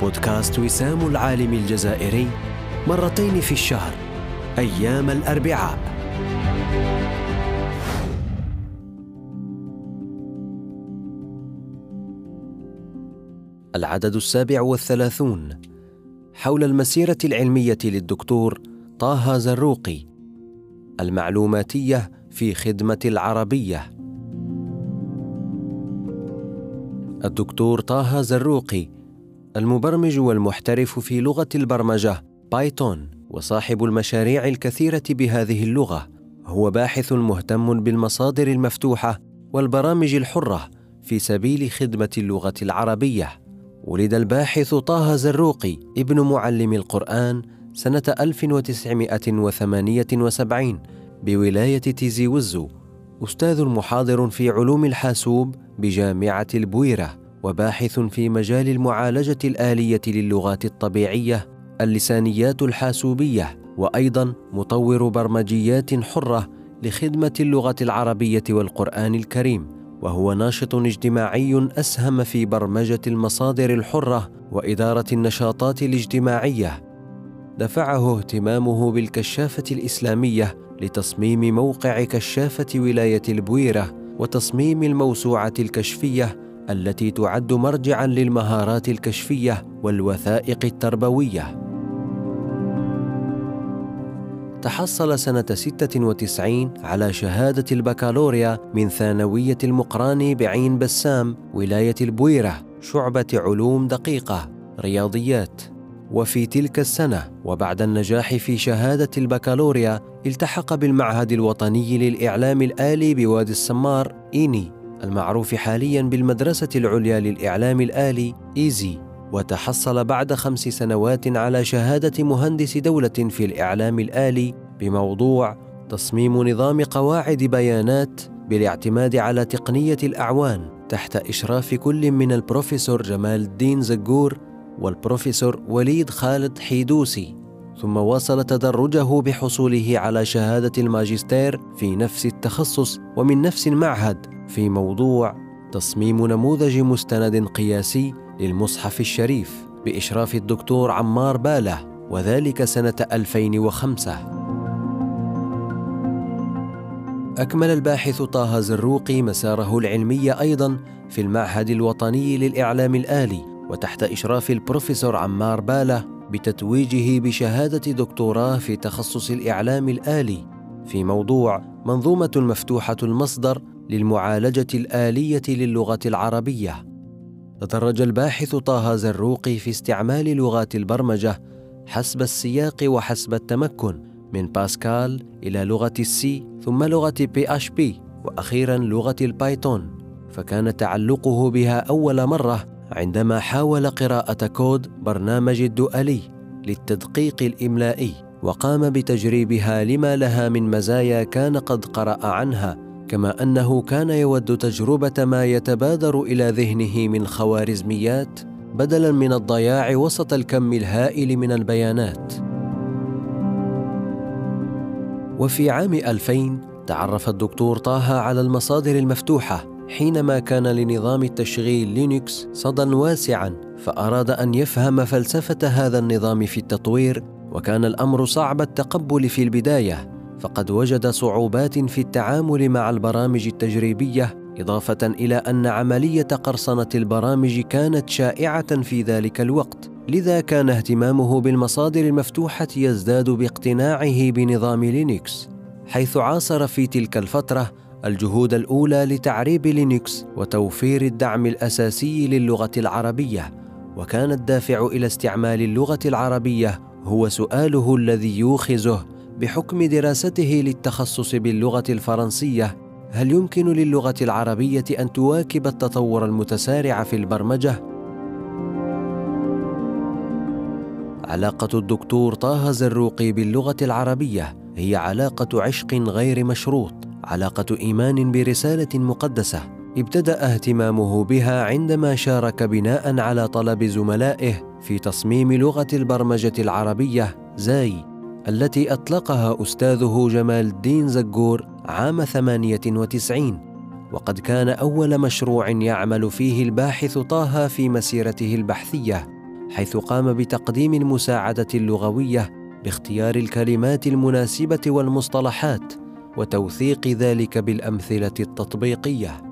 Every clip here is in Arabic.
بودكاست وسام العالم الجزائري مرتين في الشهر أيام الأربعاء. العدد السابع والثلاثون. حول المسيرة العلمية للدكتور طه زروقي. المعلوماتية في خدمة العربية. الدكتور طه زروقي المبرمج والمحترف في لغة البرمجة بايثون وصاحب المشاريع الكثيرة بهذه اللغة. هو باحث مهتم بالمصادر المفتوحة والبرامج الحرة في سبيل خدمة اللغة العربية. ولد الباحث طه زروقي ابن معلم القرآن سنة 1978 بولاية تيزي وزو أستاذ محاضر في علوم الحاسوب بجامعة البويرة. وباحث في مجال المعالجة الآلية للغات الطبيعية اللسانيات الحاسوبية وأيضا مطور برمجيات حرة لخدمة اللغة العربية والقرآن الكريم وهو ناشط اجتماعي أسهم في برمجة المصادر الحرة وإدارة النشاطات الاجتماعية. دفعه اهتمامه بالكشافة الإسلامية لتصميم موقع كشافة ولاية البويرة وتصميم الموسوعة الكشفية التي تعد مرجعا للمهارات الكشفية والوثائق التربوية. تحصل سنة 96 على شهادة البكالوريا من ثانوية المقراني بعين بسام ولاية البويرة شعبة علوم دقيقة رياضيات. وفي تلك السنة وبعد النجاح في شهادة البكالوريا التحق بالمعهد الوطني للإعلام الآلي بوادي السمار إيني. المعروف حاليا بالمدرسة العليا للإعلام الآلي إيزي وتحصل بعد خمس سنوات على شهادة مهندس دولة في الإعلام الآلي بموضوع تصميم نظام قواعد بيانات بالاعتماد على تقنية الأعوان تحت إشراف كل من البروفيسور جمال الدين زقور والبروفيسور وليد خالد حيدوسي. ثم واصل تدرجه بحصوله على شهادة الماجستير في نفس التخصص ومن نفس المعهد. في موضوع تصميم نموذج مستند قياسي للمصحف الشريف بإشراف الدكتور عمار باله وذلك سنة 2005 أكمل الباحث طه زروقي مساره العلمي أيضا في المعهد الوطني للإعلام الآلي وتحت إشراف البروفيسور عمار باله بتتويجه بشهادة دكتوراه في تخصص الإعلام الآلي في موضوع منظومة مفتوحة المصدر للمعالجة الآلية للغة العربية. تدرج الباحث طه زروقي في استعمال لغات البرمجة حسب السياق وحسب التمكن من باسكال إلى لغة ال C ثم لغة PHP وأخيرا لغة ال Python. فكان تعلقه بها أول مرة عندما حاول قراءة كود برنامج الدؤلي للتدقيق الإملائي وقام بتجريبها لما لها من مزايا كان قد قرأ عنها كما أنه كان يود تجربة ما يتبادر إلى ذهنه من خوارزميات بدلا من الضياع وسط الكم الهائل من البيانات. وفي عام 2000 تعرف الدكتور طه على المصادر المفتوحة حينما كان لنظام التشغيل لينكس صدى واسعا فأراد أن يفهم فلسفة هذا النظام في التطوير وكان الأمر صعب التقبل في البداية. فقد وجد صعوبات في التعامل مع البرامج التجريبية إضافة إلى أن عملية قرصنة البرامج كانت شائعة في ذلك الوقت لذا كان اهتمامه بالمصادر المفتوحة يزداد باقتناعه بنظام Linux. حيث عاصر في تلك الفترة الجهود الأولى لتعريب Linux وتوفير الدعم الأساسي للغة العربية وكان الدافع إلى استعمال اللغة العربية هو سؤاله الذي يوخزه بحكم دراسته للتخصص باللغة الفرنسية هل يمكن للغة العربية أن تواكب التطور المتسارع في البرمجة؟ علاقة الدكتور طه زروقي باللغة العربية هي علاقة عشق غير مشروط، علاقة إيمان برسالة مقدسة، ابتدأ اهتمامه بها عندما شارك بناء على طلب زملائه في تصميم لغة البرمجة العربية زاي. التي أطلقها أستاذه جمال الدين زجور عام 98 وقد كان أول مشروع يعمل فيه الباحث طه في مسيرته البحثية حيث قام بتقديم المساعدة اللغوية باختيار الكلمات المناسبة والمصطلحات وتوثيق ذلك بالأمثلة التطبيقية.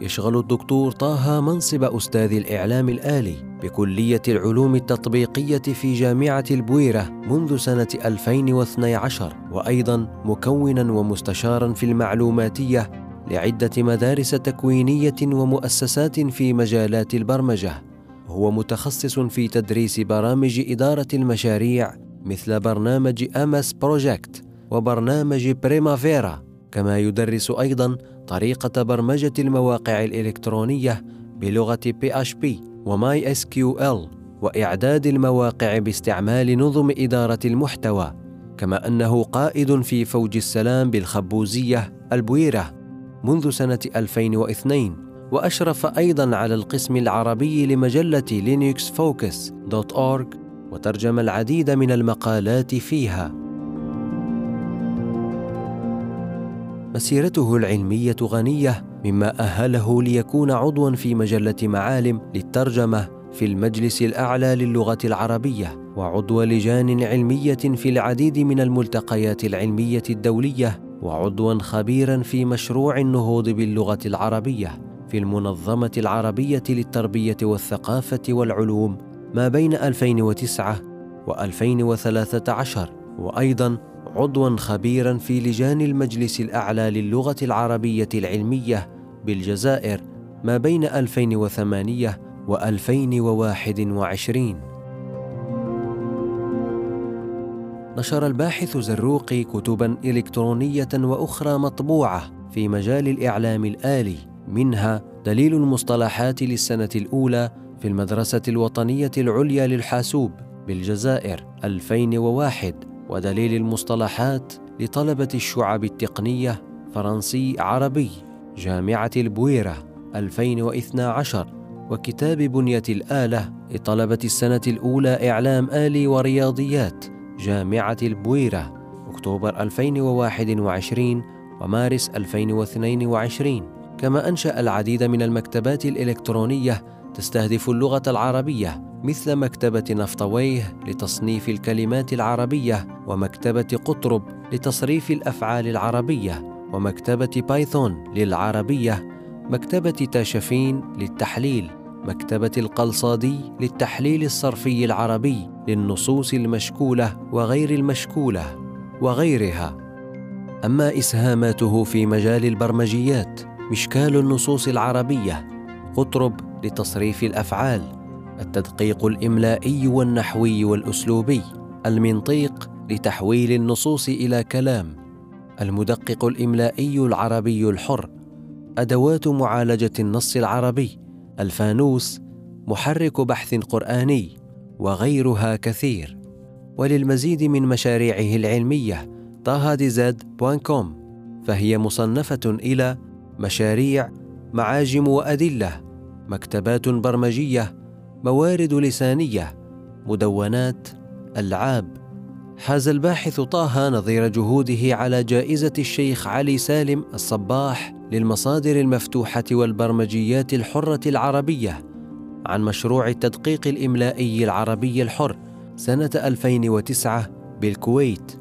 يشغل الدكتور طه منصب أستاذ الإعلام الآلي بكلية العلوم التطبيقية في جامعة البويرة منذ سنة 2012 وأيضا مكونا ومستشارا في المعلوماتية لعدة مدارس تكوينية ومؤسسات في مجالات البرمجة. هو متخصص في تدريس برامج إدارة المشاريع مثل برنامج MS Project وبرنامج Primavera كما يدرس أيضا طريقة برمجة المواقع الإلكترونية بلغة PHP وماي وإعداد المواقع باستعمال نظم إدارة المحتوى كما أنه قائد في فوج السلام بالخبوزية البويرة منذ سنة 2002 وأشرف أيضا على القسم العربي لمجلة LinuxFocus dot org وترجم العديد من المقالات فيها. مسيرته العلمية غنية مما أهله ليكون عضوا في مجلة معالم للترجمة في المجلس الأعلى للغة العربية وعضو لجان علمية في العديد من الملتقيات العلمية الدولية وعضوا خبيرا في مشروع النهوض باللغة العربية في المنظمة العربية للتربية والثقافة والعلوم ما بين 2009 و2013 وأيضا عضوا خبيرا في لجان المجلس الأعلى للغة العربية العلمية بالجزائر ما بين 2008 و 2021 نشر الباحث زروقي كتبا إلكترونية وأخرى مطبوعة في مجال الإعلام الآلي. منها دليل المصطلحات للسنة الأولى في المدرسة الوطنية العليا للحاسوب بالجزائر 2001 ودليل المصطلحات لطلبة الشعب التقنية فرنسي عربي جامعة البويرة 2012 وكتاب بنية الآلة لطلبة السنة الأولى إعلام آلي ورياضيات جامعة البويرة أكتوبر 2021 ومارس 2022 كما أنشأ العديد من المكتبات الإلكترونية تستهدف اللغة العربية مثل مكتبة نفطويه لتصنيف الكلمات العربية ومكتبة قطرب لتصريف الأفعال العربية ومكتبة بايثون للعربية مكتبة تاشفين للتحليل مكتبة القلصادي للتحليل الصرفي العربي للنصوص المشكولة وغير المشكولة وغيرها. أما إسهاماته في مجال البرمجيات مشكال النصوص العربية قطرب لتصريف الأفعال. التدقيق الإملائي والنحوي والأسلوبي المنطيق لتحويل النصوص إلى كلام. المدقق الإملائي العربي الحر أدوات معالجة النص العربي الفانوس محرك بحث قرآني وغيرها كثير. وللمزيد من مشاريعه العلمية Taha dz point com فهي مصنفة إلى مشاريع معاجم وأدلة مكتبات برمجية موارد لسانية مدونات ألعاب. حاز الباحث طه نظير جهوده على جائزة الشيخ علي سالم الصباح للمصادر المفتوحة والبرمجيات الحرة العربية عن مشروع التدقيق الإملائي العربي الحر سنة 2009 بالكويت.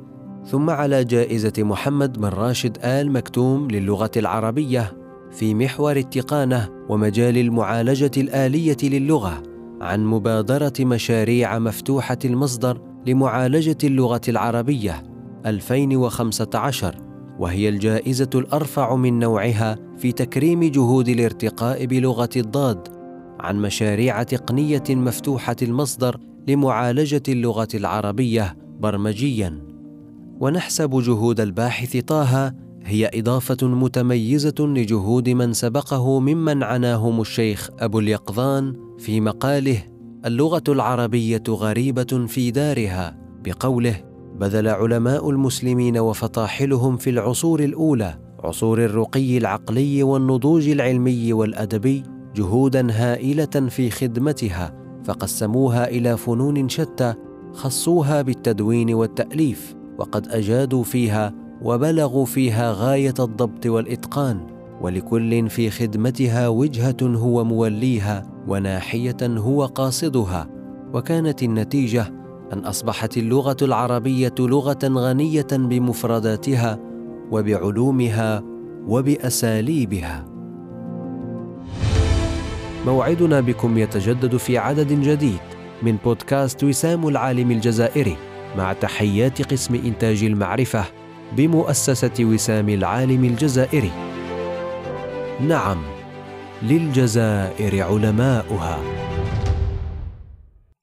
ثم على جائزة محمد بن راشد آل مكتوم للغة العربية في محور التقانة ومجال المعالجة الآلية للغة. عن مبادرة مشاريع مفتوحة المصدر لمعالجة اللغة العربية 2015 وهي الجائزة الأرفع من نوعها في تكريم جهود الارتقاء بلغة الضاد عن مشاريع تقنية مفتوحة المصدر لمعالجة اللغة العربية برمجيا. ونحسب جهود الباحث طه هي إضافة متميزة لجهود من سبقه ممن عناهم الشيخ أبو اليقظان في مقاله اللغة العربية غريبة في دارها بقوله بذل علماء المسلمين وفطاحلهم في العصور الأولى عصور الرقي العقلي والنضوج العلمي والأدبي جهودا هائلة في خدمتها فقسموها إلى فنون شتى خصوها بالتدوين والتأليف وقد أجادوا فيها وبلغوا فيها غاية الضبط والإتقان. ولكل في خدمتها وجهة هو موليها وناحية هو قاصدها. وكانت النتيجة أن أصبحت اللغة العربية لغة غنية بمفرداتها وبعلومها وبأساليبها. موعدنا بكم يتجدد في عدد جديد من بودكاست وسام العالم الجزائري مع تحيات قسم إنتاج المعرفة بمؤسسة وسام العالم الجزائري. نعم للجزائر علماؤها.